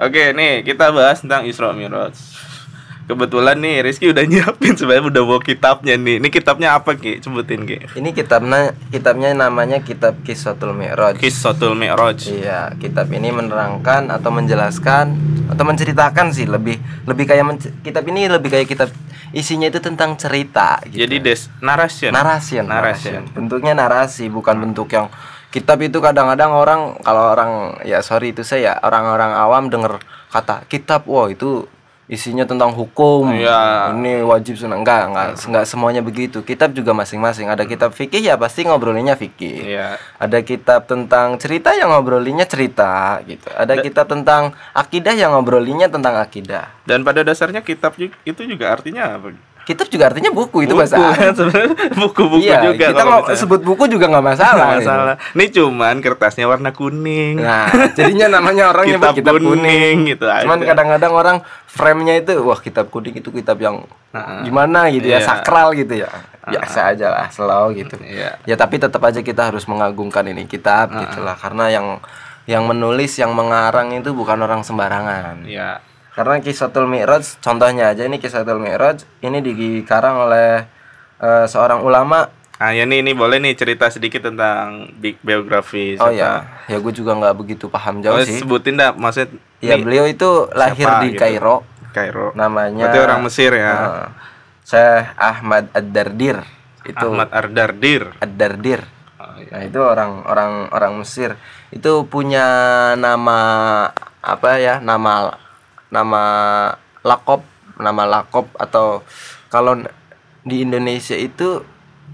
Oke, nih kita bahas tentang Isra Mi'raj. Kebetulan nih Rizky udah nyiapin sebenarnya udah bawa kitabnya nih. Ini kitabnya apa Ki? Sebutin Ki. Ini kitabnya kitabnya namanya kitab Kiswatul Mi'raj. Kissatul Mi'raj. Iya, kitab ini menerangkan atau menjelaskan atau menceritakan sih lebih lebih kayak kitab ini lebih kayak kitab isinya itu tentang cerita gitu. Jadi des narration. narasi Narasi. bentuknya narasi bukan bentuk yang kitab itu kadang-kadang orang kalau orang ya sorry itu saya orang-orang awam dengar kata kitab wah itu isinya tentang hukum. Iya. ini wajib sunnah. Enggak enggak enggak semuanya begitu. Kitab juga masing-masing. Ada kitab fikih ya pasti ngobrolinnya fikih. Iya. ada kitab tentang cerita yang ngobrolinnya cerita gitu. Ada kitab tentang akidah yang ngobrolinnya tentang akidah. Dan pada dasarnya kitab itu juga artinya apa? Kitab juga artinya buku itu Buku bahasa sebenarnya buku-buku iya, juga kita kalau mau misalnya. sebut buku juga nggak masalah Nggak gitu. masalah. Ini cuman kertasnya warna kuning. Nah, jadinya namanya orang Kitab nyebut kitab kuning. kuning gitu Cuman kadang-kadang orang frame-nya itu wah kitab kuning itu kitab yang Nah, gimana gitu ya, iya. sakral gitu ya. Biasa aja lah, slow gitu. Iya. Ya tapi tetap aja kita harus mengagungkan ini kitab gitu lah karena yang yang menulis, yang mengarang itu bukan orang sembarangan. Iya. Karena Kisatul Mi'raj contohnya aja ini Kisatul Mi'raj ini dikarang oleh eh, seorang ulama Nah, ya nih ini boleh nih cerita sedikit tentang big biografi. Oh siapa. ya, ya gue juga nggak begitu paham jauh Oh, sih. sebutin dah maksud Ya nih, beliau itu lahir siapa di gitu? Kairo, Kairo. namanya. Berarti orang Mesir ya. Heeh. Syekh Ahmad Ad-Dardir. Itu Ahmad Ardardir. Ad-Dardir. Oh, iya. Nah, itu orang orang orang Mesir. Itu punya nama apa ya? Nama nama lakop, nama lakop atau kalau di Indonesia itu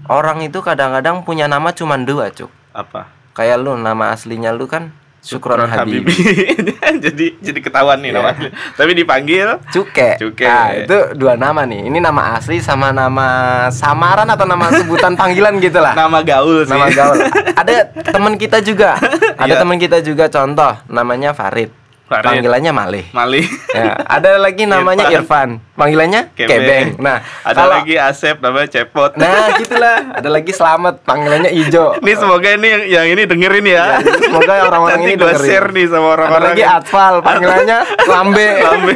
orang itu kadang-kadang punya nama cuma dua, Cuk. Apa? Kayak lu nama aslinya lu kan Syukron Habibie. jadi jadi ketahuan nih Iya. namanya. Tapi dipanggil Cuke. Cuke. Nah, itu dua nama nih. Ini nama asli sama nama samaran atau nama sebutan panggilan gitu lah. nama gaul sih. Nama gaul. Ada teman kita juga. Ada Iya. teman kita juga contoh namanya Farid. Farid. Panggilannya Malih. Mali. Ya, ada lagi namanya Irfan. Panggilannya Kebeng. Nah, ada kalau- lagi Asep namanya Cepot. Nah, gitulah. Ada lagi Slamet, panggilannya Ijo. Ini semoga ini yang, yang ini dengerin ya. Ya, semoga orang-orang ini dengerin. share nih sama Ada orang-orang. lagi Atfal, panggilannya Lambe. Lambe.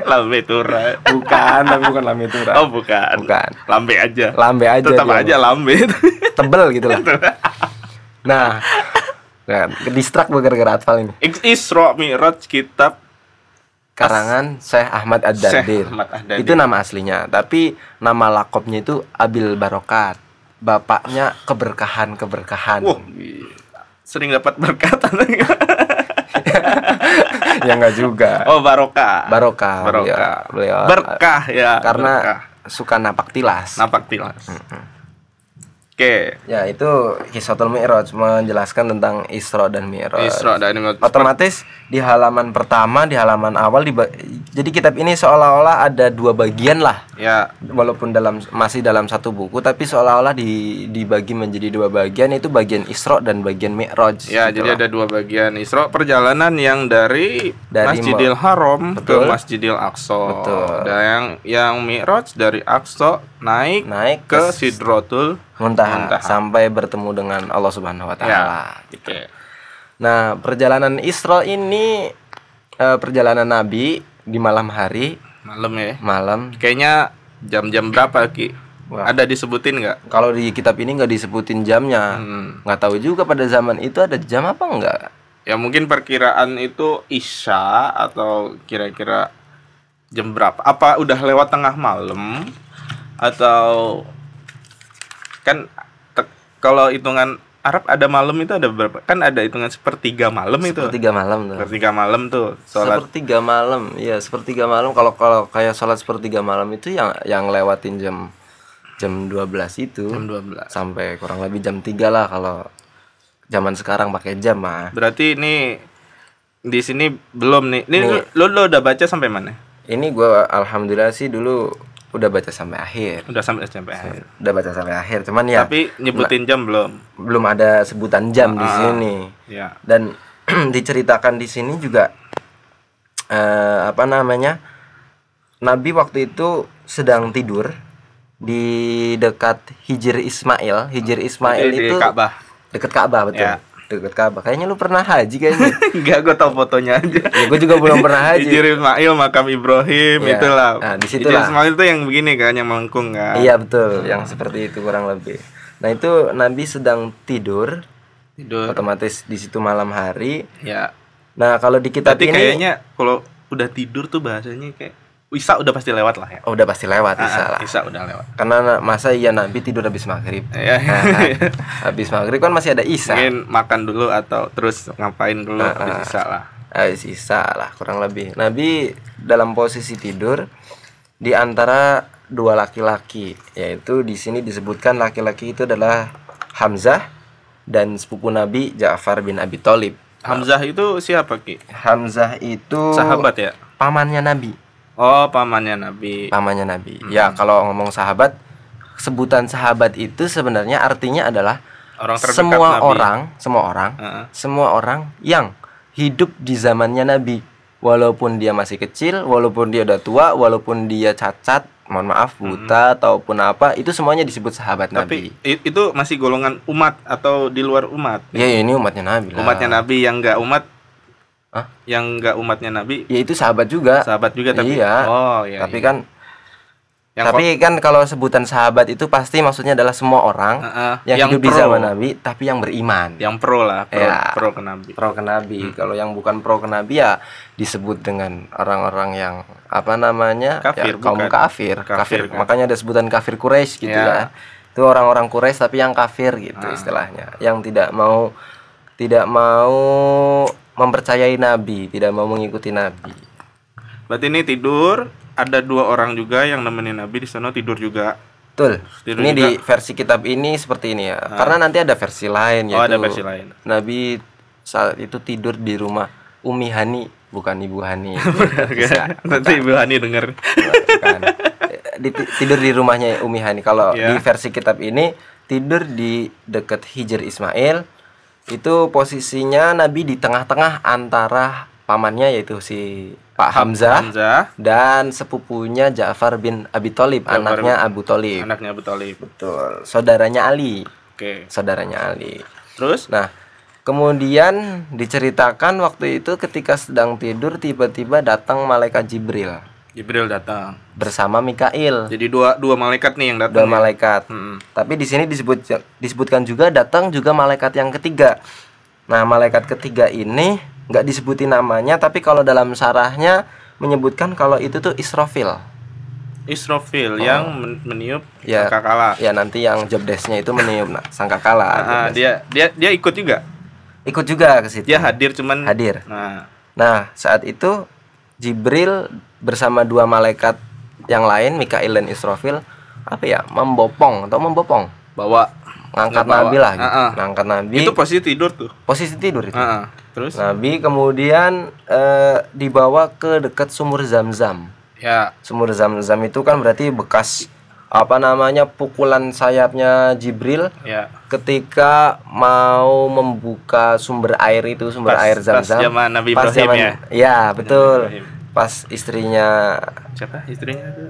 Lambe Tura. Bukan, tapi bukan Lambe Tura. Oh, bukan. Bukan. Lambe aja. Lambe aja Tetap aja lambe. tebel gitu lah. Nah, nah distrak gue gara-gara Atfal ini. Isra Mi'raj kitab Karangan Syekh Ahmad Ad-Dardir. Itu nama aslinya, tapi nama lakopnya itu Abil Barokat. Bapaknya keberkahan-keberkahan. Wah. sering dapat berkat ya enggak juga. Oh, barokah. Barokah. Barokah. Beliau, beliau Berkah ya. karena berkah. suka napak tilas. napak tilas. Oke. Ya, itu Kisatul Mi'raj menjelaskan tentang Isra dan Mi'raj. Isra dan Mi'raj. otomatis di halaman pertama di halaman awal diba- jadi kitab ini seolah-olah ada dua bagian lah Ya, walaupun dalam masih dalam satu buku tapi seolah-olah di, dibagi menjadi dua bagian itu bagian Isra dan bagian Mi'raj ya gitu jadi lah. ada dua bagian Isra perjalanan yang dari, Dari Masjidil Haram Betul. ke Masjidil Aqsa. Betul. Dan yang yang Mi'raj dari Aqsa naik naik ke ke Sidratul muntaha, Muntaha. sampai bertemu dengan Allah Subhanahu wa taala. Ya. Oke. Nah, perjalanan Isra ini eh, perjalanan Nabi di malam hari, Malam ya. malam. Kayaknya jam-jam berapa Ki? Wah. Ada disebutin nggak? Kalau di kitab ini nggak disebutin jamnya. Hmm. Nggak tahu juga pada zaman itu ada jam apa enggak? Ya mungkin perkiraan itu Isya atau kira-kira jam berapa? Apa udah lewat tengah malam atau kan kalau hitungan Arab ada malam itu ada berapa? Kan ada hitungan sepertiga malam itu. Sepertiga malam tuh. Sepertiga malam tuh sholat. Sepertiga malam, iya sepertiga malam. Kalau kalau kayak sholat sepertiga malam itu yang yang lewatin jam jam 12 itu Jam 12. sampai kurang lebih jam 3 lah kalau zaman sekarang pakai jam mah. Berarti ini di sini belum nih. Ini Nih. lo, lo udah baca sampai mana? Ini gua alhamdulillah sih dulu udah baca sampai akhir. Udah sampai sampai akhir. Udah baca sampai akhir, cuman ya Tapi nyebutin jam belum? belum ada sebutan jam di Ah. sini. Ya. dan diceritakan di sini juga eh, apa namanya Nabi waktu itu sedang tidur di dekat Hijr Ismail Hijr Ismail Di- di itu Ka'bah. dekat Ka'bah betul Ya. Dekat Ka'bah. Kayaknya lu pernah haji kayaknya. Enggak, gue tau fotonya aja. ya gue juga belum pernah haji. Hijir Ismail, makam Ibrahim, Iya. itulah. Nah, di situ lah. Ismail itu yang begini kan, yang melengkung kan. Iya betul, yang seperti itu kurang lebih. Nah itu Nabi sedang tidur, Tidur. otomatis di situ malam hari. Ya. Nah kalau di kitab Berarti ini, kayaknya kalau udah tidur tuh bahasanya kayak Isa udah pasti lewat lah ya. oh, udah pasti lewat Ah, ah, lah. Isa udah lewat. Karena na- masa iya Nabi tidur habis maghrib. Ya. Nah, habis maghrib kan masih ada Isa. Mungkin makan dulu atau terus ngapain dulu Ah, habis ah. Isa lah. Habis Isa lah kurang lebih. Nabi dalam posisi tidur di antara dua laki-laki, yaitu di sini disebutkan laki-laki itu adalah Hamzah dan sepupu Nabi Ja'far bin Abi Thalib. Hamzah itu siapa Ki? Hamzah itu Sahabat ya? pamannya Nabi, Oh, pamannya Nabi. pamannya Nabi. Ya, kalau ngomong sahabat, sebutan sahabat itu sebenarnya artinya adalah Orang terdekat semua Nabi. orang, semua orang, Heeh. semua orang yang hidup di zamannya Nabi. Walaupun dia masih kecil, walaupun dia udah tua, walaupun dia cacat, mohon maaf, buta ataupun apa, itu semuanya disebut sahabat Tapi Nabi. i- itu masih golongan umat atau di luar umat? Ya ini umatnya Nabi lah. Umatnya Nabi yang enggak umat Hah? Yang enggak umatnya Nabi Ya itu sahabat juga. sahabat juga tapi Iya. Oh, iya. tapi iya. kan yang tapi kan kalau sebutan sahabat itu pasti maksudnya adalah semua orang Heeh, yang, yang hidup di pro. zaman Nabi tapi yang beriman. yang pro lah, pro, Ya. pro ke Nabi. pro ke Nabi. Kalau yang bukan pro ke Nabi ya disebut dengan orang-orang yang apa namanya? Kafir, ya, kaum bukan. kafir. Kafir, Kafir. kan. Makanya ada sebutan kafir Quraisy gitu Ya. ya. Itu orang-orang Quraisy tapi yang kafir gitu Ah. istilahnya. Yang tidak mau tidak mau mempercayai Nabi, tidak mau mengikuti Nabi. Berarti ini tidur, ada dua orang juga yang nemenin Nabi di sana tidur juga. Betul. Tidur ini juga. di versi kitab ini seperti ini ya. Karena nanti ada versi lain Oh, yaitu ada versi lain. Nabi saat itu tidur di rumah Umi Hani, bukan Ibu Hani. Iya. Bisa. Nanti Ibu Hani. Bukan. Di- tidur di rumahnya Umi Hani. Kalau Iya. di versi kitab ini tidur di dekat Hijr Ismail. Itu posisinya Nabi di tengah-tengah antara pamannya yaitu si Pak Hamzah Hamzah, dan sepupunya Ja'far bin Abi Thalib, anaknya Abu Thalib. anaknya Abu Thalib. Betul. Saudaranya Ali, Oke. saudaranya Ali. Terus Nah, kemudian diceritakan waktu itu ketika sedang tidur tiba-tiba datang malaikat Jibril Jibril datang. bersama Mikail, Jadi dua dua malaikat nih yang dua datang. ya? malaikat. Mm-mm. Tapi di sini disebut disebutkan juga datang juga malaikat yang ketiga. Nah, malaikat ketiga ini nggak disebutin namanya, tapi kalau dalam sarahnya menyebutkan kalau itu tuh Israfil. Israfil yang men- meniup Oh. Ya. sangkakala. Ya nanti yang job desk-nya itu meniup nah, sangkakala. Ah, desk. dia dia dia ikut juga. Ikut juga ke situ. Dia hadir cuman Hadir. Nah, Nah, saat itu Jibril bersama dua malaikat yang lain, Mikail dan Israfil, apa ya, membopong atau membopong, bawa ngangkat Ngebawa. Nabi lah, gitu. Ah, ah. ngangkat Nabi. itu posisi tidur tuh. posisi tidur itu. Ah, ah. Terus Nabi kemudian eh, dibawa ke dekat sumur Zam-Zam. ya Sumur Zam-Zam itu kan berarti bekas apa namanya pukulan sayapnya Jibril ya ketika mau membuka sumber air itu sumber Pas- air pas zam-zam zaman Nabi Pas Ibrahim zaman- ya? Iya, betul Ibrahim. Pas istrinya siapa istrinya itu?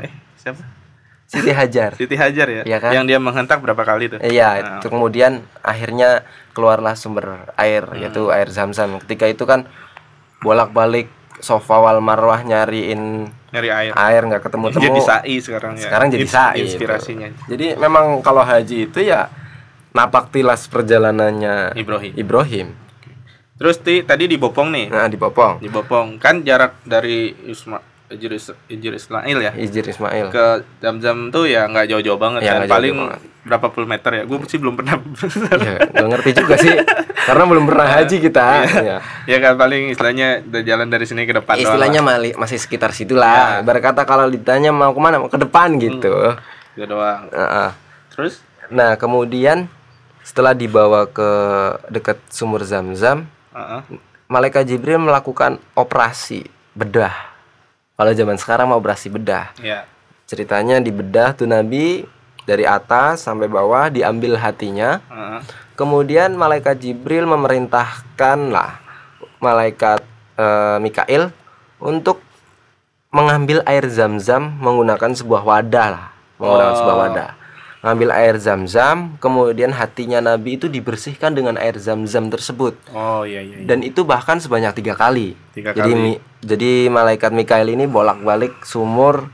Eh, siapa? Siti Hajar Siti Hajar ya? Iya kan? Yang dia menghentak berapa kali tuh? iya Nah, itu kemudian akhirnya keluarlah sumber air Hmm. yaitu air zam-zam ketika itu kan bolak-balik sofa wal marwah nyariin nyari air. air nggak ketemu temu Jadi sai sekarang ya. sekarang jadi sai Inspirasinya itu. jadi memang kalau haji itu ya napak tilas perjalanannya Ibrahim. Ibrahim Terus ti, tadi dibopong nih. nah dipopong Dibopong. Kan jarak dari Isma Ijir, Ijir Ismail ya? Ijir Ismail. Ke jam-jam tuh ya nggak jauh-jauh banget Ya, kan. jauh-jauh paling banget. berapa puluh meter ya? Gue sih belum pernah. Ya, nggak ngerti juga sih. Karena belum pernah haji kita. Ya. ya kan paling istilahnya jalan dari sini ke depan doang istilahnya lah. mali- masih sekitar situlah. Berkata kalau ditanya mau ke mana mau ke depan gitu. Gitu doang. Heeh. terus? Nah kemudian setelah dibawa ke dekat sumur zam-zam Malaikat Jibril melakukan operasi bedah. Kalau zaman sekarang mau operasi bedah. Ya ceritanya di bedah tuh Nabi dari atas sampai bawah diambil hatinya. Heeh. kemudian malaikat Jibril memerintahkan lah malaikat eh, Mikail untuk mengambil air zam-zam menggunakan sebuah wadah lah. Menggunakan Oh. sebuah wadah ngambil air zam-zam, kemudian hatinya Nabi itu dibersihkan dengan air zam-zam tersebut. Oh iya iya. iya. Dan itu bahkan sebanyak tiga kali. Tiga jadi kali. mi- jadi malaikat Mikail ini bolak-balik sumur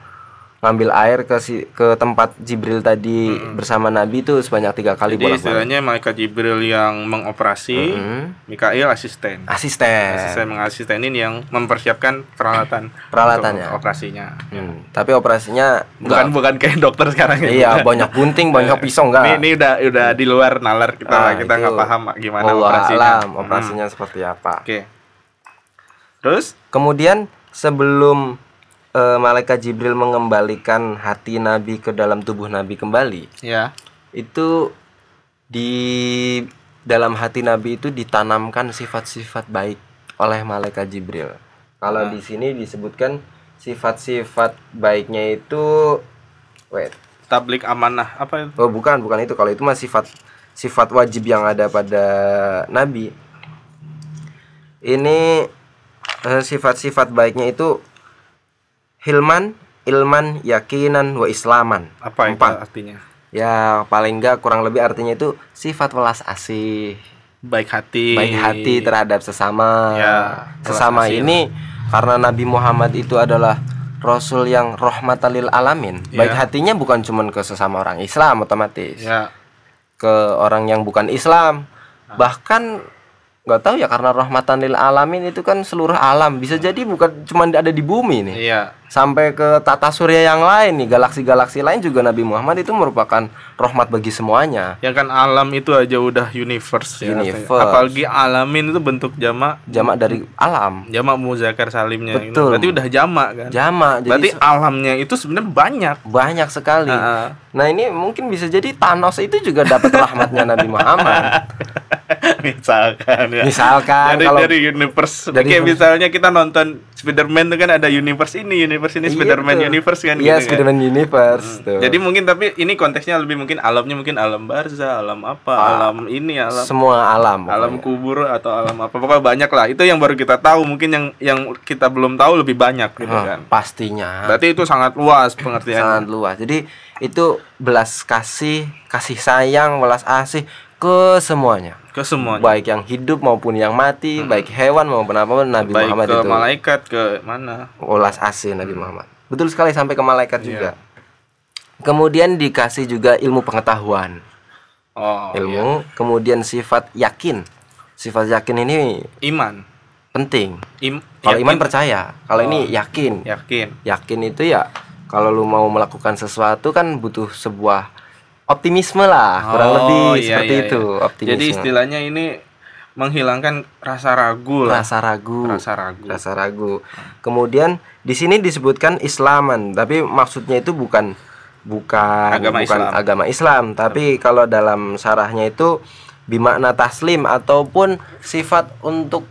ngambil air ke si, ke tempat Jibril tadi bersama Nabi itu sebanyak tiga kali Jadi istilahnya malaikat Jibril yang mengoperasi, Hmm. Mikail asisten. Asisten. Asisten mengasistenin yang mempersiapkan peralatan Peralatannya. operasinya. Hmm, Tapi operasinya Bukan enggak. bukan kayak dokter sekarang ya. Iya, banyak gunting, banyak pisau Ini, enggak. ini udah udah di luar nalar kita Ah, kita nggak paham gimana Wallahu operasinya. alam, Hmm. operasinya seperti apa. Oke. Terus Kemudian sebelum eh, malaikat Jibril mengembalikan hati Nabi ke dalam tubuh Nabi kembali, ya itu di dalam hati Nabi itu ditanamkan sifat-sifat baik oleh malaikat Jibril. Kalau Ah. di sini disebutkan sifat-sifat baiknya itu wait. tablik amanah apa itu? Oh, bukan, bukan itu. Kalau itu mah sifat sifat wajib yang ada pada nabi. Ini eh, sifat-sifat baiknya itu hilman, ilman, yakinan, wa islaman. Apa itu Empat. artinya? Ya, paling enggak kurang lebih artinya itu sifat welas asih, Baik hati. baik hati terhadap sesama. Ya, sesama asih ini karena Nabi Muhammad itu adalah Rasul yang rahmatalil alamin. Baik Ya. hatinya bukan cuman ke sesama orang Islam otomatis. Ya. Ke orang yang bukan Islam. Bahkan nggak tahu ya karena rahmatan lil alamin itu kan seluruh alam. Bisa jadi bukan cuman ada di bumi nih. Iya. Sampai ke tata surya yang lain nih, galaksi-galaksi lain juga Nabi Muhammad itu merupakan rahmat bagi semuanya. Ya kan alam itu aja udah universe ya. Universe. Apalagi alamin itu bentuk jamak Jamak dari alam. jamak muzakkar salimnya itu. Betul. Berarti udah jamak kan? Jamak. Jadi Berarti alamnya itu sebenarnya banyak. banyak sekali. Heeh. Nah ini mungkin bisa jadi Thanos itu juga dapat rahmatnya Nabi Muhammad. Misalkan ya. Misalkan dari, kalau dari universe dari- kayak misalnya kita nonton Spider-Man itu kan ada universe ini, universe ini Iya, Spider-Man betul. universe kan Iya, gitu kan. Spider-Man Universe tuh. Jadi mungkin tapi ini konteksnya lebih mungkin alamnya mungkin alam barza, alam apa, Ah, alam ini, alam semua alam. alam pokoknya. kubur atau alam apa pokoknya banyak lah. Itu yang baru kita tahu, mungkin yang yang kita belum tahu lebih banyak gitu Hah, kan. Pastinya. Berarti itu sangat luas pengertiannya. sangat luas. Jadi itu belas kasih, kasih sayang, belas asih ke semuanya. Ke semuanya. Baik yang hidup maupun yang mati, baik hewan maupun apa pun Nabi Baik Muhammad ke itu malaikat ke mana? belas asih Nabi Muhammad. Betul sekali sampai ke malaikat Iya. juga. Kemudian dikasih juga ilmu pengetahuan, Oh, iya. ilmu, kemudian sifat yakin. Sifat yakin ini iman. penting. Im Kalau yakin- iman percaya, kalau Oh. ini yakin. yakin. yakin itu ya kalau lu mau melakukan sesuatu kan butuh sebuah optimisme lah kurang Oh, lebih iya, seperti iya, itu iya. optimisme Jadi istilahnya ini menghilangkan rasa ragu lah. rasa ragu Rasa ragu. rasa ragu kemudian di sini disebutkan Islaman tapi maksudnya itu bukan bukan Agama bukan Islam. agama Islam tapi kalau dalam sarahnya itu bimakna taslim ataupun sifat untuk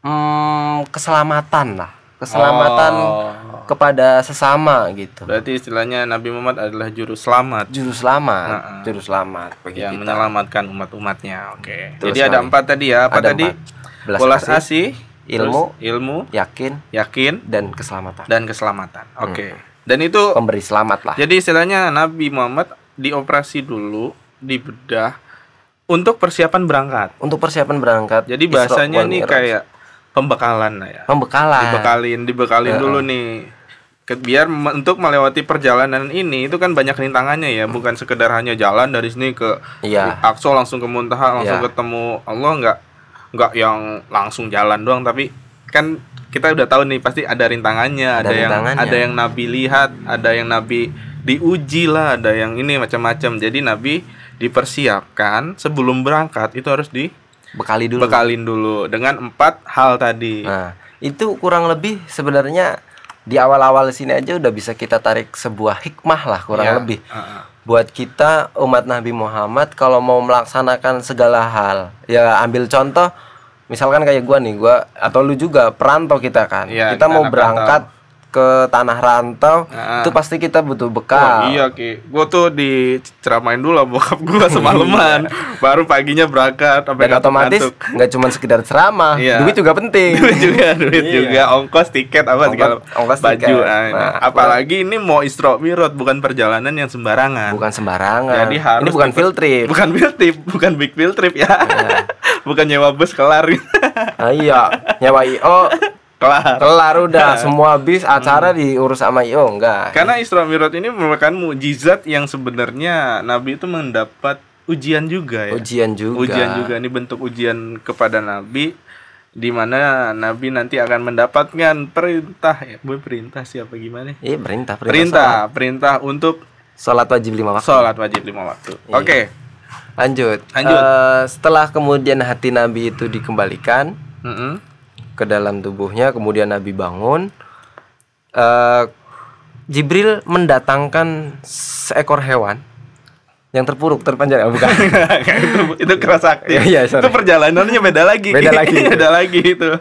mm, keselamatan lah keselamatan Oh. kepada sesama gitu Berarti istilahnya Nabi Muhammad adalah juru selamat juru selamat Heeh. juru selamat bagi yang kita. menyelamatkan umat-umatnya. Oke. Betul Jadi ada sekali. empat tadi ya. Apa Ada tadi? empat. Belas asih, ilmu, terus ilmu, yakin yakin, dan keselamatan dan keselamatan. Oke. Hmm. Dan itu pemberi selamat lah jadi istilahnya Nabi Muhammad dioperasi dulu, dibedah untuk persiapan berangkat. untuk persiapan berangkat Jadi bahasanya ini kayak pembekalan lah ya. pembekalan Dibekalin, dibekalin Heeh. dulu nih. Biar untuk melewati perjalanan ini itu kan banyak rintangannya ya, bukan sekedar hanya jalan dari sini ke iya Aqsa langsung ke Muntaha langsung Iya. ketemu Allah nggak nggak yang langsung jalan doang tapi kan kita udah tahu nih pasti ada rintangannya Ada ada, yang ada yang Nabi lihat ada yang Nabi diuji lah ada yang ini macam-macam jadi Nabi dipersiapkan sebelum berangkat itu harus bekali dulu. Dibekalin dulu dengan empat hal tadi. Nah itu kurang lebih sebenarnya di awal-awal sini aja udah bisa kita tarik sebuah hikmah lah kurang Ya, lebih. Uh-uh. buat kita umat Nabi Muhammad kalau mau melaksanakan segala hal. Ya ambil contoh misalkan kayak gua nih gua atau lu juga perantau kita kan. Iya, kita mau berangkat ke tanah rantau Ah. itu pasti kita butuh bekal. iya ki, gue tuh diceramain dulu sama bokap gue semalaman, baru paginya berangkat sampai Dan otomatis nggak cuma sekedar ceramah, Iya. duit juga penting. duit juga, duit Iya. juga, ongkos tiket apa Ongkos- segala ongkos baju. tiket. ah, ini. Nah, apalagi ini mau Isra Mi'raj bukan perjalanan yang sembarangan. Bukan sembarangan. Jadi harus Ini bukan field trip. Bukan field trip, bukan big field trip ya. Iya. bukan nyewa bus kelar. Ah, iya, nyawa IO kelar. kelar udah semua bis acara diurus sama IO enggak. Karena Isra Mi'raj ini merupakan mukjizat yang sebenarnya Nabi itu mendapat ujian juga ya. Ujian juga. Ujian juga ini bentuk ujian kepada Nabi di mana Nabi nanti akan mendapatkan perintah ya, bukan perintah siapa gimana? Iya, perintah, perintah. Perintah, perintah untuk Sholat wajib lima waktu. sholat wajib lima waktu. Iya. Oke, Lanjut. Lanjut. Eh, setelah kemudian hati Nabi itu dikembalikan Mm-mm. Ke dalam tubuhnya, kemudian Nabi bangun. eh Jibril mendatangkan seekor hewan yang terpuruk terpanjang oh, bukan itu itu keras sakti. Iya, iya, sorry. itu perjalanannya beda lagi. Beda lagi. beda lagi itu.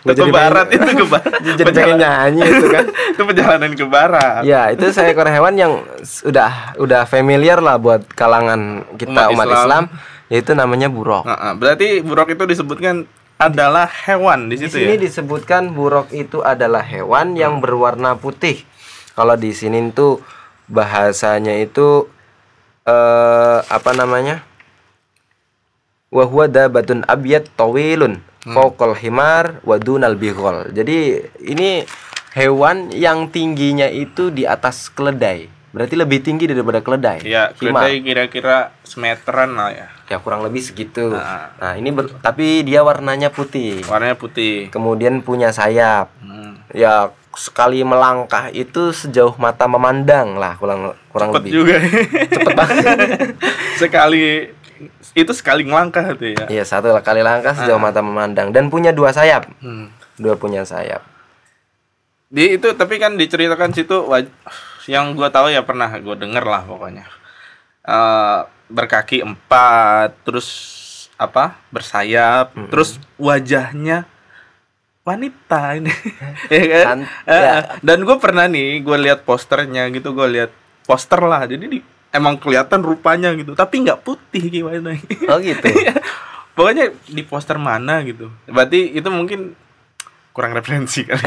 Ke barat pengen- itu ke barat. jadi pengen nyanyi itu kan itu perjalanan ke barat. ya itu seekor hewan yang sudah udah familiar lah buat kalangan kita Umat umat, Islam. Islam. yaitu namanya buruk Nah, berarti buruk itu disebutkan adalah hewan di di situ sini ya. disebutkan buruk itu adalah hewan yang berwarna putih kalau di sini tuh bahasanya itu eh apa namanya wahwa dabatun abyad tawilun Hmm. fokol himar wadunal bihol jadi ini hewan yang tingginya itu di atas keledai berarti lebih tinggi daripada keledai Ya, himar keledai kira-kira semeteran lah ya. Ya kurang lebih segitu Nah. nah ini ber- tapi dia warnanya putih Warnanya putih. kemudian punya sayap Hmm. ya sekali melangkah itu sejauh mata memandang lah kurang kurang Cepet lebih juga. Cepet banget. sekali itu sekali ngelangkah tuh ya. iya satu kali langkah sejauh Ah. mata memandang dan punya dua sayap Hmm. dua punya sayap Di itu tapi kan diceritakan situ yang gua tahu ya pernah gua denger lah pokoknya. Eh, berkaki empat, terus apa? Bersayap, terus wajahnya wanita ini. ya kan? Eh, ya. Dan gue pernah nih, gue lihat posternya gitu, gue lihat poster lah. Jadi di, emang kelihatan rupanya gitu, tapi nggak putih gimana? oh gitu Pokoknya di poster mana gitu. Berarti itu mungkin kurang referensi kali.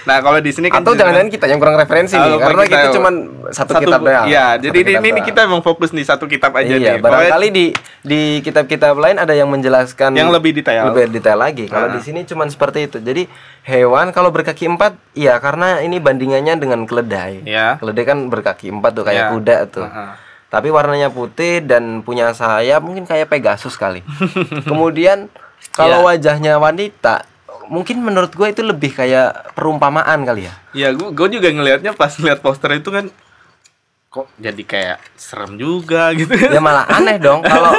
nah kalau di sini kan atau jangan-jangan kita yang kurang referensi Ah, nih karena kita- kita cuman satu, kitab bu- doang Iya, Satu jadi ini, kitab ini doang. kita emang fokus nih satu kitab aja iya nih. Pokoknya barangkali di di kitab-kitab lain ada yang menjelaskan yang lebih detail. lebih detail lagi kalau Ah. di sini cuman seperti itu jadi hewan kalau berkaki empat iya karena ini bandingannya dengan keledai Ya. keledai kan berkaki empat tuh kayak Ya. kuda tuh Heeh. tapi warnanya putih dan punya sayap mungkin kayak Pegasus kali. Kemudian kalau Iya. wajahnya wanita mungkin menurut gue itu lebih kayak perumpamaan kali ya. Ya, gue gue juga ngelihatnya pas ngeliat poster itu kan kok jadi kayak serem juga gitu. Ya malah aneh dong kalau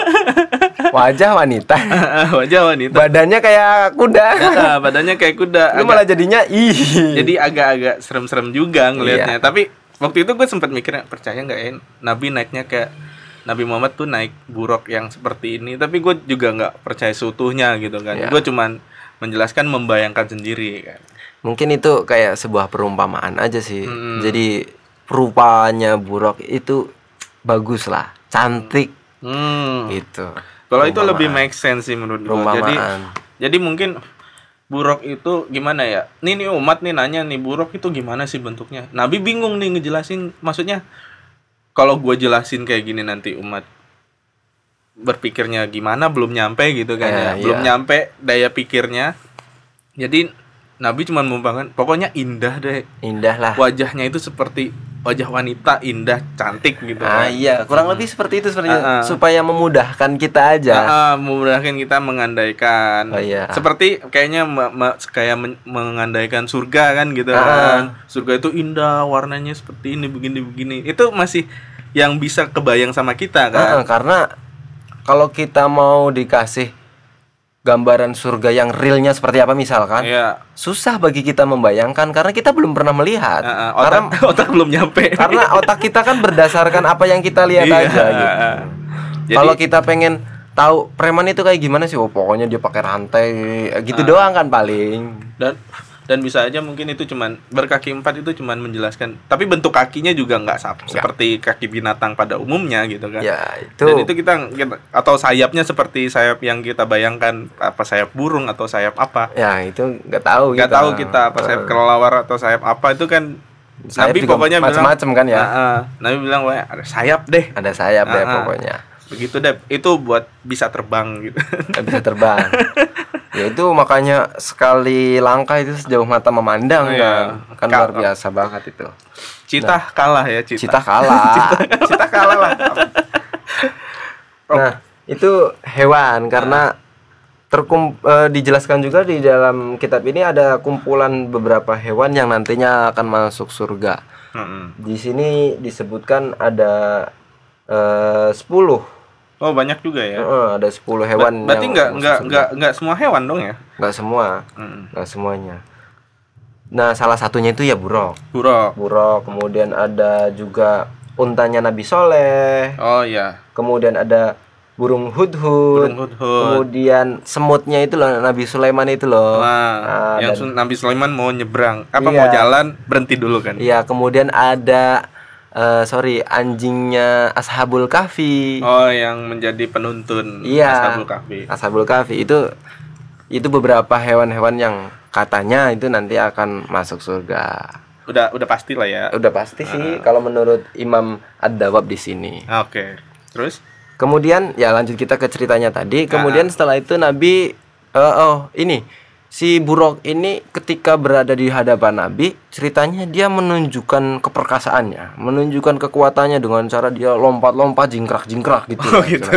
wajah wanita Wajah wanita. badannya kayak kuda. Nah, badannya kayak kuda. Lu agak- malah jadinya ih. jadi agak-agak serem-serem juga ngelihatnya. Iya. Tapi waktu itu gue sempat mikirnya percaya nggak ya Nabi naiknya kayak Nabi Muhammad tuh naik buruk yang seperti ini. Tapi gue juga nggak percaya seutuhnya gitu kan. Iya. Gue cuman menjelaskan membayangkan sendiri kan. Mungkin itu kayak sebuah perumpamaan aja sih. Mm. Jadi rupanya buruk itu bagus lah, cantik Hmm. gitu. Kalau itu lebih make sense sih menurut gue. Jadi jadi mungkin buruk itu gimana ya? Nih nih umat nih nanya nih buruk itu gimana sih bentuknya? Nabi bingung nih ngejelasin maksudnya kalau gue jelasin kayak gini nanti umat berpikirnya gimana belum nyampe gitu kan ya. Eh, Belum iya. nyampe daya pikirnya. Jadi Nabi cuma membangun pokoknya indah deh. Indah lah. Wajahnya itu seperti wajah wanita indah, cantik gitu. Ah kan. iya, kurang lebih seperti itu sebenarnya Ah, ah. supaya memudahkan kita aja. Ah, ah, memudahkan kita mengandaikan. Oh, iya. Seperti kayaknya me- me- kayak men- mengandaikan surga kan gitu Ah, kan. Surga itu indah, warnanya seperti ini begini begini. Itu masih yang bisa kebayang sama kita kan. karena kalau kita mau dikasih gambaran surga yang realnya seperti apa misalkan, Iya. susah bagi kita membayangkan karena kita belum pernah melihat. Ah, ah, karena otak otak belum nyampe. karena otak kita kan berdasarkan apa yang kita lihat Iya, aja gitu. Jadi- Kalau kita pengen tahu preman itu kayak gimana sih? Oh, pokoknya dia pakai rantai gitu Ah. doang kan paling. dan dan bisa aja mungkin itu cuman berkaki empat itu cuman menjelaskan tapi bentuk kakinya juga nggak sap- seperti kaki binatang pada umumnya gitu kan Ya, itu. dan itu kita, atau sayapnya seperti sayap yang kita bayangkan apa sayap burung atau sayap apa Ya, itu nggak tahu nggak kita. tahu kita apa sayap kelelawar atau sayap apa itu kan sayap Nabi pokoknya macam-macam kan ya. Nabi bilang "Wah, ada sayap deh Ada sayap deh pokoknya. Begitu deh itu buat bisa terbang gitu bisa terbang. ya itu makanya sekali langkah itu sejauh mata memandang Iya. kan. Kan Ka- luar biasa banget itu. cita kalah ya cita Cita kalah. cita kalah lah Nah, itu hewan karena terkum eh, dijelaskan juga di dalam kitab ini ada kumpulan beberapa hewan yang nantinya akan masuk surga. Mm-mm. Di sini disebutkan ada eh 10 oh banyak juga ya? Heeh, ada 10 hewan Ba- berarti nggak nggak nggak nggak semua hewan dong ya? Nggak semua, Mm. nggak semuanya. Nah, salah satunya itu ya buruk. buruk Buruk, kemudian ada juga untanya Nabi Soleh, oh iya. Kemudian ada burung hudhud, burung hudhud. Kemudian semutnya itu loh Nabi Sulaiman itu loh. Nah, Ah, yang dan- Nabi Sulaiman mau nyebrang. Apa Iya. mau jalan? Berhenti dulu kan? Iya, kemudian ada eh, sorry anjingnya Ashabul Kahfi. oh yang menjadi penuntun Iya. Ashabul Kahfi Ashabul Kahfi itu itu beberapa hewan-hewan yang katanya itu nanti akan masuk surga. udah udah pasti lah ya Udah pasti sih kalau menurut Imam Ad-Dawab di sini. oke terus Kemudian ya lanjut kita ke ceritanya tadi. Kemudian setelah itu Nabi eh, oh ini si Buruk ini ketika berada di hadapan Nabi, ceritanya dia menunjukkan keperkasaannya, menunjukkan kekuatannya dengan cara dia lompat-lompat jingkrak-jingkrak gitu. oh gitu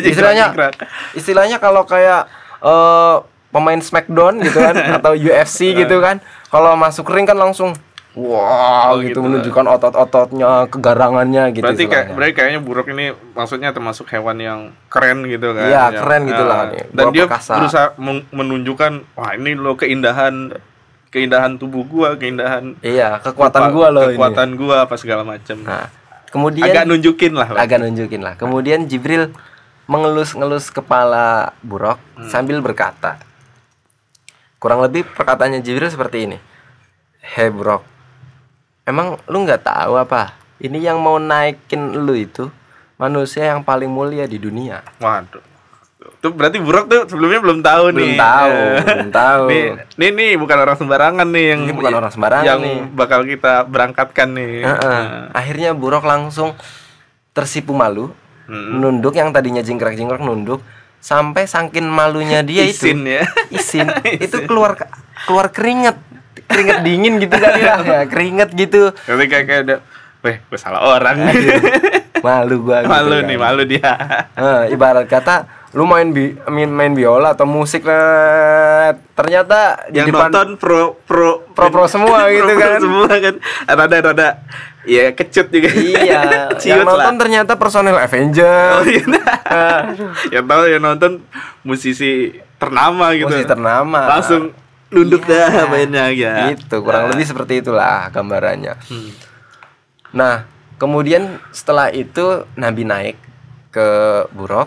Istilahnya jingkrak-jingkrak. istilahnya kalau kayak eh, pemain Smackdown gitu kan atau UFC gitu kan, kalau masuk ring kan langsung wow Oh, gitu, gitu. menunjukkan otot-ototnya, kegarangannya gitu. berarti kayak berarti kayaknya buruk ini maksudnya termasuk hewan yang keren gitu kan Iya, keren gitu lah ah, nih. dan Gua dia perkasa. berusaha men- menunjukkan wah ini loh keindahan keindahan tubuh gua keindahan Iya, kekuatan rupa- gua loh ini. kekuatan gua apa segala macam Nah, kemudian agak nunjukin lah agak nunjukin lah. Kemudian Jibril mengelus-ngelus kepala Buruk Hmm. sambil berkata. Kurang lebih perkataannya Jibril seperti ini. Hei Buruk, emang lu nggak tahu apa? Ini yang mau naikin lu itu manusia yang paling mulia di dunia. waduh tuh berarti buruk tuh sebelumnya belum tahu Belum nih tahu, Eh, belum tahu. nih nih nih bukan orang sembarangan nih yang Ini bukan orang sembarangan yang nih. bakal kita berangkatkan nih Heeh. Akhirnya Buruk langsung tersipu malu, Hmm. nunduk yang tadinya jingkrak-jingkrak nunduk sampai saking malunya dia itu Isin ya isin itu keluar keluar keringet keringet dingin gitu kan ya, ya keringet gitu Tapi kayak kayak udah, weh, gue salah orang nih. malu gua gitu malu kan. nih, malu dia. Eh, ibarat kata lu main bi main, main biola atau musik lah ternyata di Yang depan nonton pro pro Pro-pro semua gitu pro-pro kan. semua kan. Rada rada ya kecut juga. iya yang nonton lah. ternyata personel Avenger Oh, iya. yang tahu yang nonton musisi ternama gitu. musisi ternama Langsung nunduk Iya. dah mainnya ya. gitu kurang lebih seperti itulah gambarannya Hmm. Nah, kemudian setelah itu Nabi naik ke Buruk.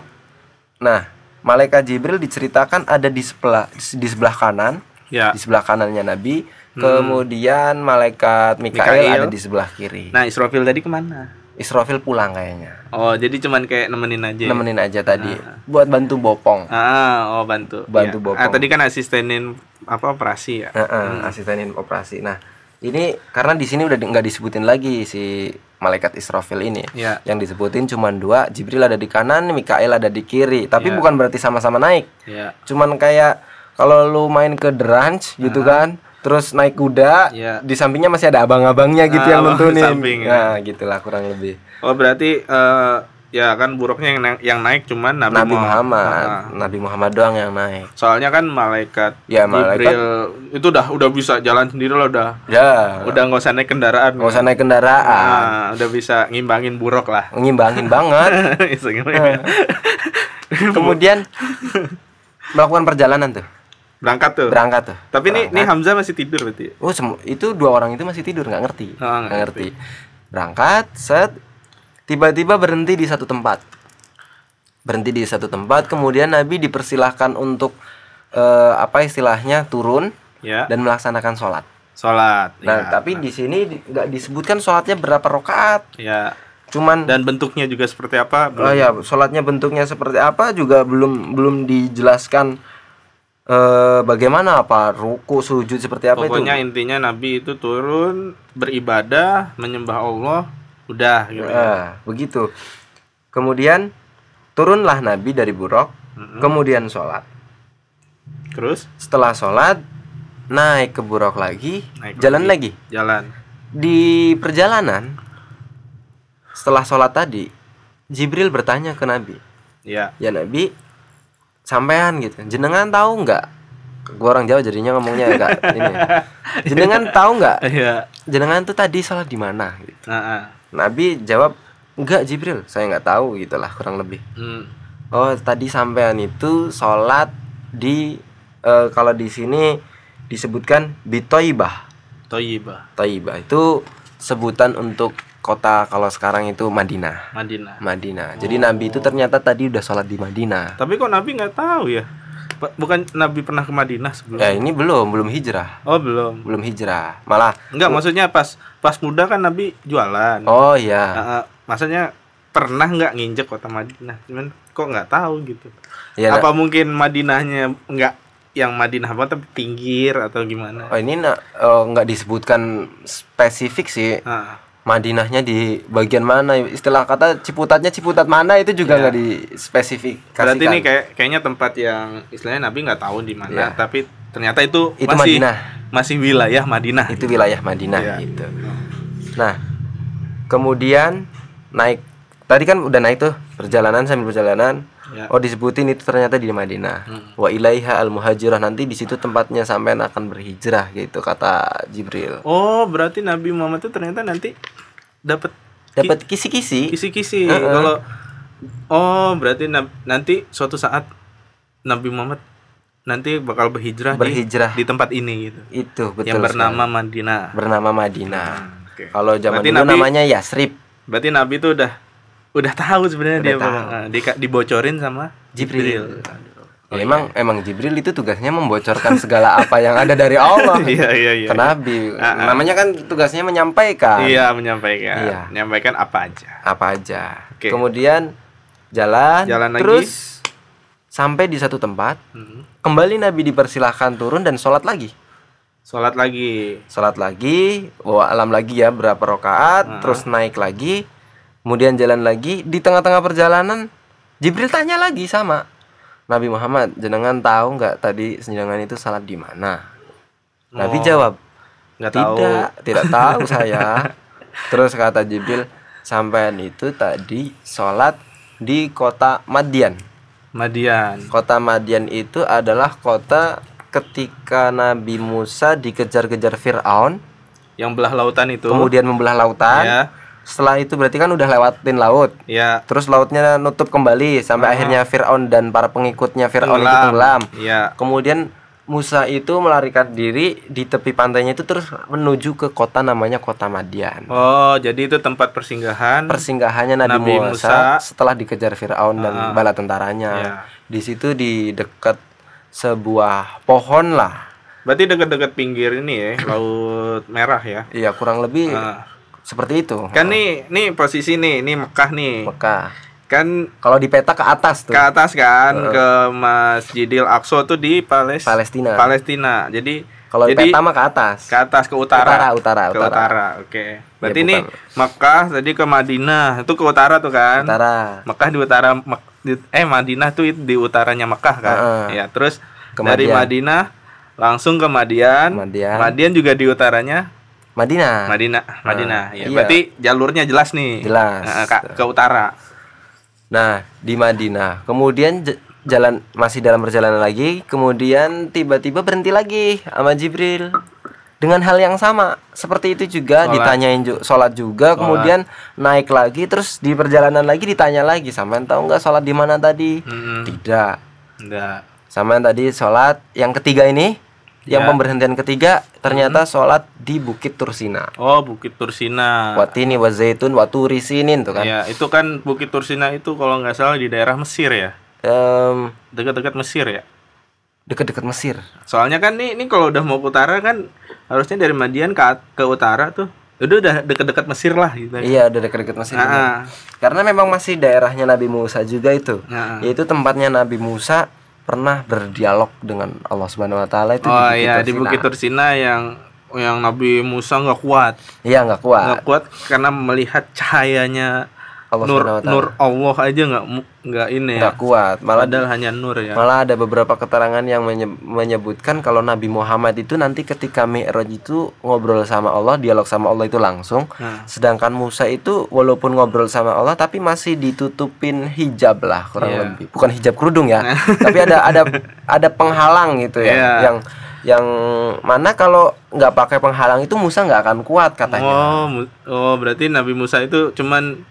Nah, malaikat Jibril diceritakan ada di sebelah di sebelah kanan, Ya. di sebelah kanannya Nabi. Kemudian malaikat Mikael, Mikail. ada di sebelah kiri. Nah, Israfil tadi ke mana? Israfil pulang kayaknya. Oh, jadi cuman kayak nemenin aja. ya? Nemenin aja tadi buat bantu bopong. Ah, oh bantu. Bantu Iya. bopong. Ah, tadi kan asistenin apa operasi ya? Heeh, asistenin operasi. Nah, ini karena di sini udah di- nggak disebutin lagi si malaikat Israfil ini. Iya. Yang disebutin cuma dua, Jibril ada di kanan, Mikael ada di kiri. Tapi Iya. bukan berarti sama-sama naik. Ya. Cuman kayak kalau lu main ke The Ranch gitu kan, terus naik kuda, Iya. di sampingnya masih ada abang-abangnya gitu Ah, yang nuntunin. samping, ya. Nah, gitulah kurang lebih. Oh, berarti eh, ya kan buruknya yang naik, yang naik cuman Nabi, Nabi Muhammad. Muhammad, Ah. Nabi Muhammad doang yang naik. Soalnya kan malaikat Ya, malaikat- Jibril itu udah udah bisa jalan sendiri loh udah. Ya, Udah nggak usah naik kendaraan. nggak usah naik kendaraan. Ah, udah bisa ngimbangin buruk lah. Ngimbangin banget. Kemudian melakukan perjalanan tuh, Berangkat tuh. berangkat tuh. Tapi ini ini Hamzah masih tidur berarti. Oh, semu- itu dua orang itu masih tidur nggak ngerti, Oh, nggak nggak ngerti. Berangkat, set, tiba-tiba berhenti di satu tempat. Berhenti di satu tempat, kemudian Nabi dipersilahkan untuk eh, apa istilahnya turun, Ya. dan melaksanakan sholat. Sholat. Nah, ya. tapi di sini nggak disebutkan sholatnya berapa rakaat. ya Cuman dan bentuknya juga seperti apa? oh ya, sholatnya bentuknya seperti apa juga belum belum dijelaskan eh, bagaimana apa ruku sujud seperti apa Pokoknya itu. intinya Nabi itu turun beribadah, menyembah Allah, udah gitu. ya. Nah, begitu. Kemudian turunlah Nabi dari buruk, Mm-mm. kemudian sholat. Terus Setelah sholat naik ke buruk lagi, Naik jalan lagi. jalan. Di perjalanan setelah sholat tadi, Jibril bertanya ke Nabi, Ya. ya Nabi, sampean gitu, jenengan tahu nggak? Gua orang Jawa jadinya ngomongnya agak ini. Jenengan tahu nggak? Iya. Jenengan tuh tadi sholat di mana? Gitu. Nah, ah. Nabi jawab, enggak Jibril, saya nggak tahu gitulah kurang lebih. Hmm. Oh tadi sampean itu sholat di eh, kalau di sini disebutkan bitoibah. Toyibah, Taibah itu sebutan untuk kota kalau sekarang itu Madinah. Madinah. Madinah. Jadi Nabi itu ternyata tadi udah sholat di Madinah. Tapi kok Nabi nggak tahu ya? Bukan Nabi pernah ke Madinah sebelum? Ya ini belum, belum hijrah, Oh belum. belum hijrah. Malah, Enggak, maksudnya pas pas muda kan Nabi jualan. oh ya, Ah, ah. maksudnya pernah nggak nginjek kota Madinah? Cuman kok nggak tahu gitu? ya. Apa mungkin Madinahnya nggak yang Madinah apa tapi pinggir atau gimana? Oh ini oh, nggak disebutkan spesifik sih. Ah, Madinahnya di bagian mana? Istilah kata Ciputatnya Ciputat mana itu juga nggak dispesifikasikan. berarti ini kayak kayaknya tempat yang istilahnya Nabi nggak tahu di mana, Iya. tapi ternyata itu, Itu masih Madinah. masih wilayah Madinah. itu wilayah Madinah Iya. gitu. Nah, kemudian naik tadi kan udah naik tuh perjalanan sambil perjalanan. Ya. Oh disebutin itu ternyata di Madinah. Hmm. Wa ilaiha al muhajirah nanti di situ tempatnya sampean akan berhijrah gitu kata Jibril. Oh, berarti Nabi Muhammad itu ternyata nanti dapat Dapat kisi-kisi. kisi-kisi. Heeh. Kalau oh, berarti nanti suatu saat Nabi Muhammad nanti bakal berhijrah, Berhijrah. di, di tempat ini gitu. Itu betul. yang bernama sekali. Madinah. bernama Madinah. Hmm, oke. Kalau zaman Berarti dulu Nabi- namanya Yasrib. Berarti Nabi itu udah udah tahu sebenarnya dia tahu. eh, di- dibocorin sama Jibril. Jibril. Ya, emang emang Jibril itu tugasnya membocorkan segala apa yang ada dari Allah. Iya iya iya. ke Nabi. Ah. Namanya kan tugasnya menyampaikan Iya menyampaikan. Iya. Menyampaikan apa aja. apa aja. Oke. Kemudian jalan, Jalan lagi. terus sampai di satu tempat, Hmm. kembali Nabi dipersilahkan turun dan sholat lagi. Sholat lagi. Sholat lagi, bawa alam lagi ya berapa rakaat, Ah. terus naik lagi, kemudian jalan lagi. Di tengah-tengah perjalanan, Jibril tanya lagi sama Nabi Muhammad, jenengan tahu nggak tadi jenengan itu salat di mana? Nabi Oh, jawab, Nggak tahu. Tidak, tidak tahu saya. Terus kata Jibril, sampean itu tadi sholat di kota Madian. Madian. Kota Madian itu adalah kota ketika Nabi Musa dikejar-kejar Fir'aun, Yang belah lautan itu. kemudian membelah lautan. Ya. Setelah itu berarti kan udah lewatin laut. Ya. Terus lautnya nutup kembali sampai Ah. akhirnya Fir'aun dan para pengikutnya Fir'aun itu tenggelam. Iya. Kemudian Musa itu melarikan diri di tepi pantainya itu terus menuju ke kota namanya kota Madian. Oh, jadi itu tempat persinggahan. Persinggahannya Nabi, Nabi Musa, Musa. setelah dikejar Firaun dan Ah. bala tentaranya. Iya. Di situ di dekat sebuah pohon lah. Berarti dekat-dekat pinggir ini ya, laut merah ya. Iya, kurang lebih Ah. Seperti itu. Kan nih, nih posisi nih, ini Mekah nih. Mekah. Kan Kalau di peta ke atas tuh. ke atas kan ke Masjidil Aqsa tuh di Pales Palestina. Palestina. Jadi Kalau di peta mah ke atas. ke atas ke utara. Utara, utara, Ke utara. utara. Oke. Berarti Ya, ini. Mekah tadi ke Madinah, itu ke utara tuh kan? Utara. Mekah di utara eh Madinah tuh di utaranya Mekah kan. Heeh. Ya, terus Ke dari Madian. Madinah langsung ke Madian. Madian. juga di utaranya Madinah. Madinah. Madinah. Ya, iya. berarti jalurnya jelas nih. Jelas. Heeh, ke, ke utara. Nah, di Madinah. Kemudian jalan masih dalam perjalanan lagi, kemudian tiba-tiba berhenti lagi sama Jibril. Dengan hal yang sama, seperti itu juga Sholat. ditanyain ju- sholat juga, kemudian naik lagi, terus di perjalanan lagi ditanya lagi, sampean tahu nggak sholat di mana tadi? Hmm. Tidak. Enggak. Sampean tadi sholat yang ketiga ini, yang Ya. pemberhentian ketiga ternyata sholat di Bukit Tursina. Oh, Bukit Tursina. Watini wa zaitun wa turi sinin tuh kan. Ya, itu kan Bukit Tursina itu kalau nggak salah di daerah Mesir ya. Em, Dekat-dekat Mesir ya. Deket-deket Mesir. Soalnya kan nih, ini kalau udah mau ke utara kan harusnya dari Madian ke ke utara tuh. Udah udah deket-deket Mesir lah gitu. Iya, udah deket-deket Mesir. bener. Ah, Karena memang masih daerahnya Nabi Musa juga itu. ah. Yaitu tempatnya Nabi Musa pernah berdialog dengan Allah Subhanahu wa taala itu Oh di Bukit iya di Tursina. Bukit Tursina yang yang Nabi Musa nggak kuat, Iya, nggak kuat. nggak kuat karena melihat cahayanya Allah nur nur Allah aja nggak nggak ini ya. Nggak kuat. Malah Padahal hanya nur ya. Malah ada beberapa keterangan yang menye- menyebutkan kalau Nabi Muhammad itu nanti ketika Mi'raj itu ngobrol sama Allah, dialog sama Allah itu langsung. Nah. Sedangkan Musa itu walaupun ngobrol sama Allah tapi masih ditutupin hijab lah kurang Iya. lebih. Bukan hijab kerudung ya. tapi ada ada ada penghalang gitu ya Iya. yang yang mana kalau nggak pakai penghalang itu Musa nggak akan kuat katanya. Oh, oh berarti Nabi Musa itu cuman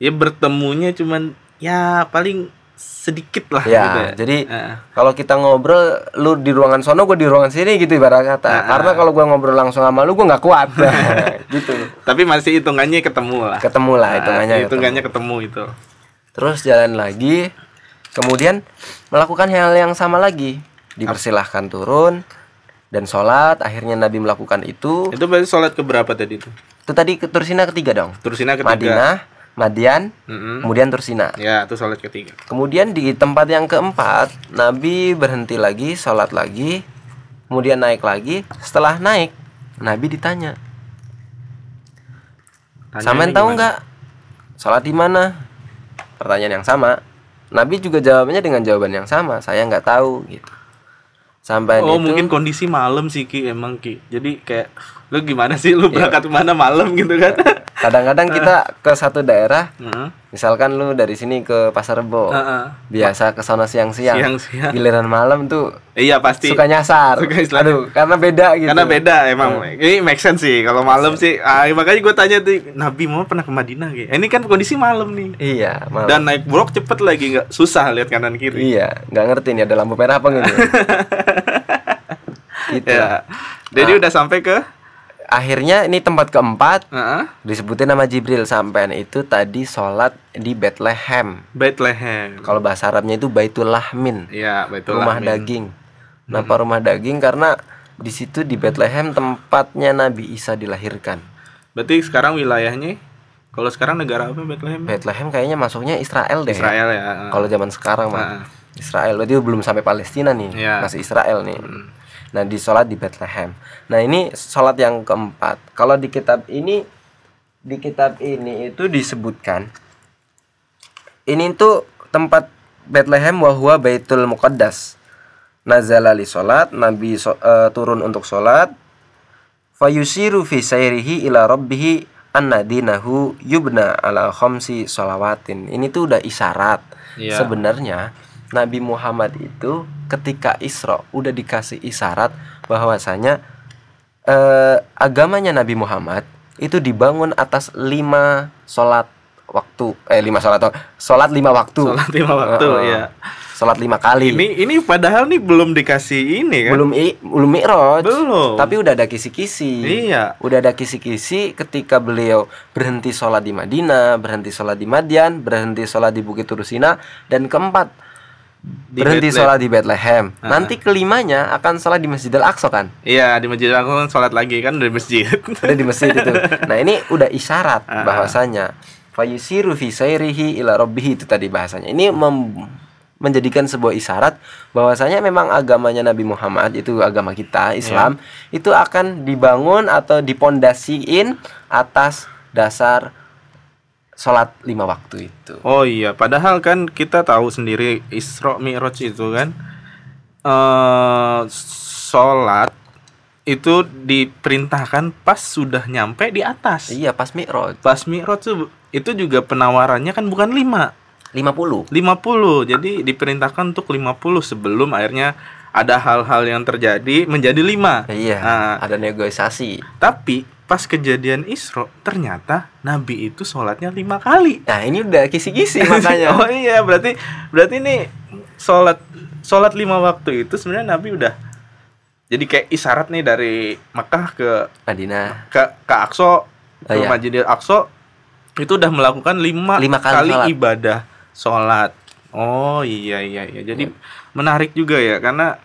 ya bertemunya cuman ya paling sedikit lah Ya, gitu ya. jadi Ah. kalau kita ngobrol, lu di ruangan sono, gue di ruangan sini gitu ibarat kata. Ah, Karena kalau gua ngobrol langsung sama lu, gue nggak kuat, gitu. Tapi masih hitungannya ketemu lah. Ketemu lah Ah, hitungannya. ketemu. hitungannya ketemu itu. Terus jalan lagi, kemudian melakukan hal yang sama lagi, dipersilahkan turun dan sholat. Akhirnya Nabi melakukan itu. Itu berarti sholat ke berapa tadi itu? Itu tadi ke Tursina ketiga dong. Tursina ketiga. Madinah, Madian, Mm-mm. kemudian Tursina. Ya, itu sholat ketiga. Kemudian di tempat yang keempat, Nabi berhenti lagi, sholat lagi, kemudian naik lagi. Setelah naik, Nabi ditanya, "Sampean tahu nggak sholat di mana?" Pertanyaan yang sama. Nabi juga jawabnya dengan jawaban yang sama, "Saya nggak tahu." Gitu. Sampai Oh, itu, mungkin kondisi malam sih Ki emang Ki. Jadi kayak lu gimana sih Iya. lu berangkat ke mana malam gitu kan? kadang-kadang kita ke satu daerah, Heeh. misalkan lu dari sini ke Pasar Rebo, Heeh. biasa ke sana siang-siang, Siang-siang. giliran malam tuh Iya pasti. suka nyasar. Suka istilahnya. Aduh, karena beda gitu. Karena beda emang. Ini make sense sih. Kalau malam sih, ah, makanya gue tanya tuh Nabi mau pernah ke Madinah gitu. Ini kan kondisi malam nih. Iya, malam. Dan naik blok cepet lagi nggak susah lihat kanan kiri. Iya, nggak ngerti nih ada lampu merah apa gitu. gitu. Ya. Jadi udah sampai ke Akhirnya ini tempat keempat Heeh. disebutin nama Jibril sampean itu tadi sholat di Bethlehem. Bethlehem. Kalau bahasa Arabnya itu Baitul Lahmin, Iya, betul. rumah daging. Kenapa rumah daging? Karena di situ di Bethlehem tempatnya Nabi Isa dilahirkan. Berarti sekarang wilayahnya kalau sekarang negara apa Bethlehem? Bethlehem kayaknya masuknya Israel deh. Israel ya. Kalau zaman sekarang mah Israel berarti belum sampai Palestina nih, Iya. masih Israel nih. Nah di sholat di Bethlehem. Nah ini sholat yang keempat. Kalau di kitab ini di kitab ini itu disebutkan ini tuh tempat Bethlehem wahwa Baitul Muqaddas. Nazala li sholat, Nabi so- eh, turun untuk sholat. Fayusiru fi sayrihi ila rabbihi anna dinahu yubna ala khamsi sholawatin. Ini tuh udah isyarat. Iya. Sebenarnya Nabi Muhammad itu ketika Isra udah dikasih isyarat bahwasanya eh, agamanya Nabi Muhammad itu dibangun atas lima sholat waktu eh lima sholat sholat lima waktu Sholat lima waktu Heeh. ya. sholat lima kali Ini ini padahal nih belum dikasih ini kan? belum i, belum mi'raj Belum. tapi udah ada kisi-kisi Iya. udah ada kisi-kisi ketika beliau berhenti sholat di Madinah berhenti sholat di Madian berhenti sholat di Bukit Tursina dan keempat Di berhenti Bethlehem. sholat di Bethlehem. Nanti kelimanya akan sholat di Masjidil Aqsa kan? Iya, di masjid aku kan sholat lagi kan? Dari masjid. ada di masjid itu. Nah ini udah isyarat Ah. bahwasanya fayusiru fi sayrihi ila rabbihi itu tadi bahasanya. Ini mem- menjadikan sebuah isyarat bahwasanya memang agamanya Nabi Muhammad itu agama kita Islam itu akan dibangun atau dipondasiin atas dasar sholat lima waktu itu Oh iya, padahal kan kita tahu sendiri Isra Mi'raj itu kan eh sholat itu diperintahkan pas sudah nyampe di atas. iya pas mi'raj Pas Mi'raj tuh itu juga penawarannya kan bukan 5, 50 50. Jadi diperintahkan untuk 50 sebelum akhirnya ada hal-hal yang terjadi menjadi 5. iya Nah, ada negosiasi tapi pas kejadian Isra ternyata Nabi itu sholatnya lima kali. nah ini udah kisi-kisi makanya oh iya berarti berarti ini sholat sholat lima waktu itu sebenarnya Nabi udah jadi kayak isyarat nih dari Mekah ke Madinah ke ke Aqsa ke Oh, iya. Masjidil Aqsa itu udah melakukan lima, Lima kali sholat. ibadah sholat. Oh iya iya iya. Jadi menarik juga ya karena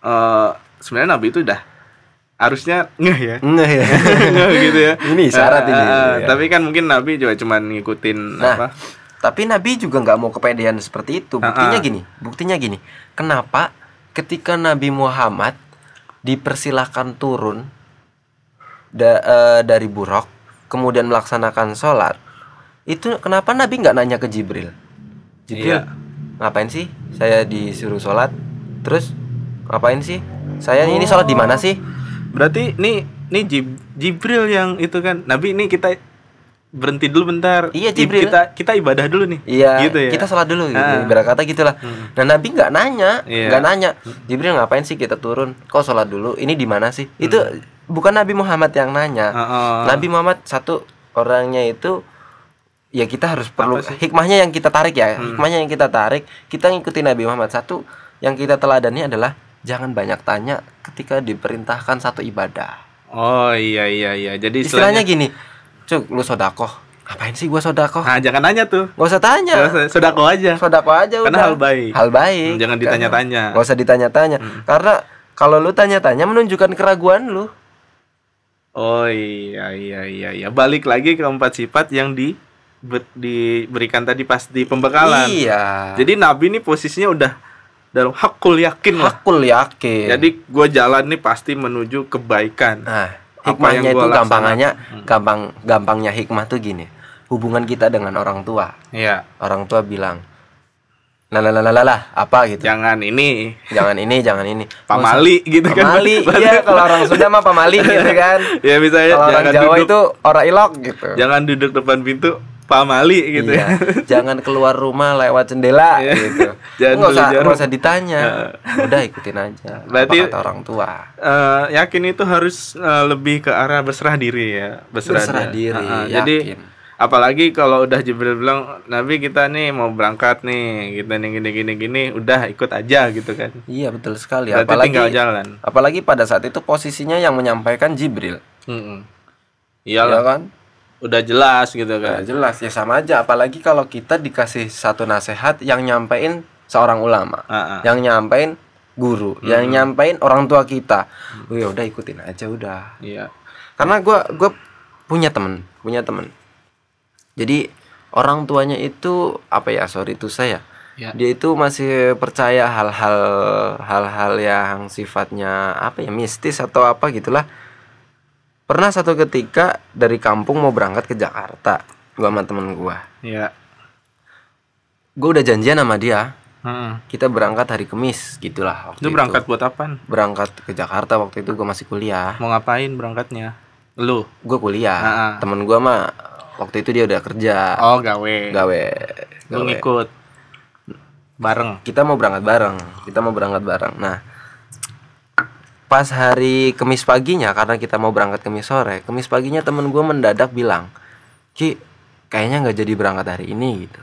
eh sebenarnya Nabi itu udah harusnya ngeh ya. Nggak ya. Ngeh gitu ya. Ini syarat Eh, ini, eh, ya. Tapi kan mungkin Nabi juga cuman ngikutin Nah, apa? tapi Nabi juga nggak mau kepedean seperti itu. Buktinya Ah, ah. gini, buktinya gini. Kenapa ketika Nabi Muhammad dipersilahkan turun da- eh, dari buruk, kemudian melaksanakan sholat, itu kenapa Nabi nggak nanya ke Jibril? Jibril, Iya. ngapain sih? Saya disuruh sholat, terus ngapain sih? Saya ini sholat di mana sih? Berarti nih nih Jib- Jibril yang itu kan Nabi ini kita berhenti dulu bentar. Iya, Jibril. Kita kita ibadah dulu nih. Iya, Gitu ya. kita sholat dulu gitu. Ah. Ibarat kata gitulah. Nah, Nabi nggak nanya, Iya. nggak nanya. Jibril ngapain sih kita turun? Kok sholat dulu? Ini di mana sih? Itu bukan Nabi Muhammad yang nanya. Heeh. Nabi Muhammad satu orangnya itu ya kita harus perlu hikmahnya yang kita tarik ya. Hikmahnya yang kita tarik, kita ngikutin Nabi Muhammad. Satu yang kita teladani adalah jangan banyak tanya ketika diperintahkan satu ibadah. Oh iya iya iya. Jadi Istilahnya gini, cuk lu sodakoh. Ngapain sih gua sodakoh? Nah, jangan nanya tuh. Gak usah tanya. Sodako aja. Sodako aja Karena udah. hal baik. Hal baik. Hmm, jangan ditanya-tanya. Hmm. Gak usah ditanya-tanya. Karena kalau lu tanya-tanya menunjukkan keraguan lu. Oh iya iya iya iya. Balik lagi ke empat sifat yang di ber- diberikan tadi pas di pembekalan. Iya. Jadi Nabi ini posisinya udah dalam hakul yakin lah. hakul yakin. Jadi gue jalan nih pasti menuju kebaikan. nah, hikmahnya itu gua gampangannya Hmm. gampang gampangnya hikmah tuh gini. Hubungan kita dengan orang tua. Iya. Orang tua bilang, "Lah lah lah lah, lah, lah," apa gitu. Jangan ini Jangan ini, jangan ini. pamali gitu kan. Pamali, iya kalau orang Sunda mah pamali gitu kan. ya misalnya Kalau orang Jawa duduk itu ora ilok gitu. jangan duduk depan pintu pamali gitu Iya, ya. jangan keluar rumah lewat jendela Iya. gitu. Jangan nggak usah nggak usah ditanya. Udah ikutin aja. Berarti- apa kata orang tua. Eh, yakin itu harus eh, lebih ke arah berserah diri ya Berserah diri, Heeh, jadi yakin. apalagi kalau udah Jibril bilang Nabi kita nih mau berangkat nih kita nih gini gini gini udah ikut aja gitu kan Iya betul sekali. berarti apalagi tinggal jalan apalagi pada saat itu posisinya yang menyampaikan Jibril. Mm-mm. Iya iyalah kan? Udah jelas gitu kan jelas ya sama aja. Apalagi kalau kita dikasih satu nasihat yang nyampein seorang ulama, Ah, ah. yang nyampein guru, yang nyampein orang tua kita. Oh, ya udah ikutin aja udah. iya karena gua gua punya temen punya temen jadi orang tuanya itu apa ya sorry itu saya Ya. dia itu masih percaya hal-hal hal-hal yang sifatnya apa ya mistis atau apa gitulah pernah satu ketika dari kampung mau berangkat ke Jakarta gua sama temen gua. Iya. Gua udah janjian sama dia Heeh. kita berangkat hari Kamis gitulah waktu itu berangkat buat apaan berangkat ke Jakarta waktu itu gua masih kuliah. Mau ngapain berangkatnya? Lu? Gue kuliah. Ah, ah. temen gue mah waktu itu dia udah kerja. Oh gawe. Gawe. Lu gawe. ngikut. Bareng. Kita mau berangkat bareng. Kita mau berangkat bareng. Nah pas hari kemis paginya karena kita mau berangkat kemis sore kemis paginya temen gue mendadak bilang ki kayaknya nggak jadi berangkat hari ini gitu.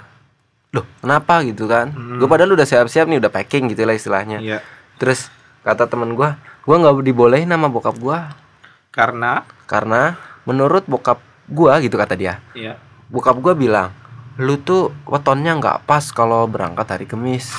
Loh kenapa? gitu kan. Gue padahal udah siap-siap nih udah packing gitu lah istilahnya. Iya. Terus kata temen gue gue nggak dibolehin sama bokap gue karena? Karena menurut bokap gue gitu kata dia iya. bokap gue bilang lu tuh wetonnya nggak pas kalau berangkat hari Kamis.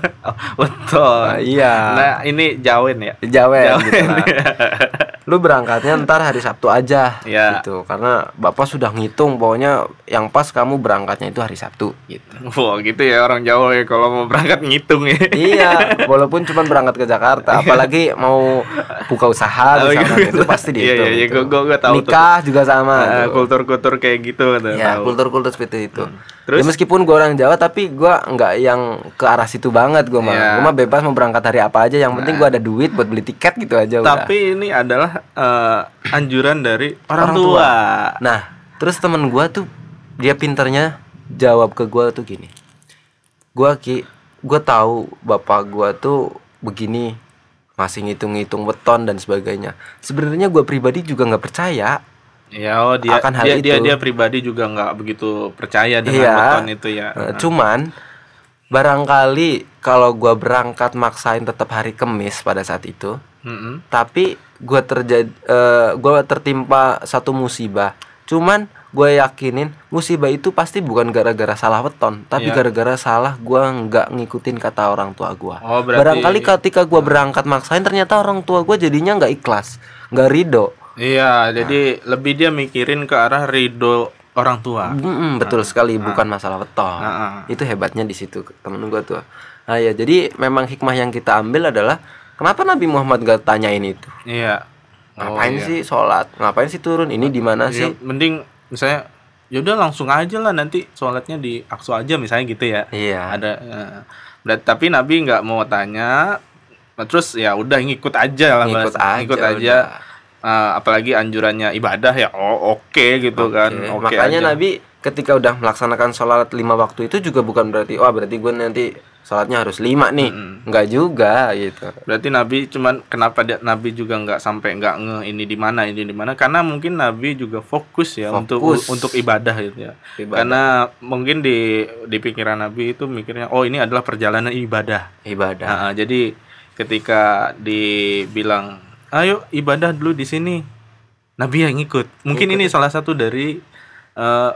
betul Nah, iya. nah ini jawen ya Jawen, Jawen. gitu lah. Lu berangkatnya ntar hari Sabtu aja Iya. gitu. Karena Bapak sudah ngitung pokoknya yang pas kamu berangkatnya itu hari Sabtu gitu. Wah gitu ya orang Jawa ya kalau mau berangkat ngitung ya. iya, walaupun cuma berangkat ke Jakarta, apalagi mau buka usaha Oh, iya. itu pasti Iya, dihitung. iya, iya, gitu. gua- gua- gua tahu tuh. Nikah juga sama. Nah, tuh. kultur-kultur kayak gitu tuh, Ya, tahu. kultur-kultur seperti itu. Terus? Ya, meskipun gua orang Jawa tapi gua nggak yang ke arah situ banget gua mah. Iya. Gua mah bebas mau berangkat hari apa aja yang penting gua ada duit buat beli tiket gitu aja udah. Tapi ini adalah eh, anjuran dari orang, Orang tua. tua. Nah, terus temen gua tuh dia pinternya jawab ke gua tuh gini. Gua ki gua tahu bapak gua tuh begini masih ngitung-ngitung weton dan sebagainya. Sebenarnya gua pribadi juga nggak percaya. Ya, oh dia Akan hal dia, dia itu. dia pribadi juga nggak begitu percaya dengan Iya. weton itu ya. Eh, cuman barangkali kalau gua berangkat maksain tetap hari Kamis pada saat itu, Mm-mm. tapi gua terjadi eh, gua tertimpa satu musibah. Cuman gue yakinin musibah itu pasti bukan gara-gara salah weton tapi Iya. gara-gara salah gue nggak ngikutin kata orang tua gue Oh, berarti- barangkali ketika gue berangkat maksain ternyata orang tua gue jadinya nggak ikhlas nggak ridho Iya, jadi lebih dia mikirin ke arah ridho orang tua. Mm-mm, betul sekali bukan masalah weton Ah, ah. itu hebatnya di situ temen gue tuh nah ya jadi memang hikmah yang kita ambil adalah kenapa Nabi Muhammad gak tanyain itu Iya. Oh, ngapain iya. sih sholat ngapain sih turun ini di mana Ya, sih mending misalnya yaudah langsung aja lah nanti sholatnya di Aqsa aja misalnya gitu ya. iya Ada berat- tapi Nabi nggak mau tanya. Nah, Terus ya udah ngikut aja lah ngikut bahasa- aja ngikut aja. udah. Eh, apalagi anjurannya ibadah ya oh oke gitu kan. Oke, Oke makanya aja. Nabi ketika udah melaksanakan sholat lima waktu itu juga bukan berarti wah berarti gue nanti sholatnya harus lima nih nggak juga gitu Berarti Nabi cuman kenapa dia Nabi juga nggak sampai nggak nge ini di mana ini di mana karena mungkin Nabi juga fokus ya untuk Fokus. untuk ibadah gitu ya. Ibadah. Karena mungkin di di pikiran Nabi itu mikirnya oh ini adalah perjalanan ibadah. ibadah Nah, jadi ketika dibilang ayo ibadah dulu di sini Nabi yang ikut. Mungkin ini salah satu dari eh,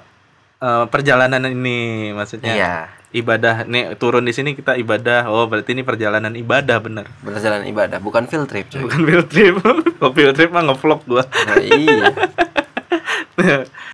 eh, perjalanan ini maksudnya. iya Ibadah nih turun di sini kita ibadah. Oh, berarti ini perjalanan ibadah bener. berjalan ibadah bukan field trip cuy Bukan field trip. Kalau field trip mah ngevlog gua. nah, iya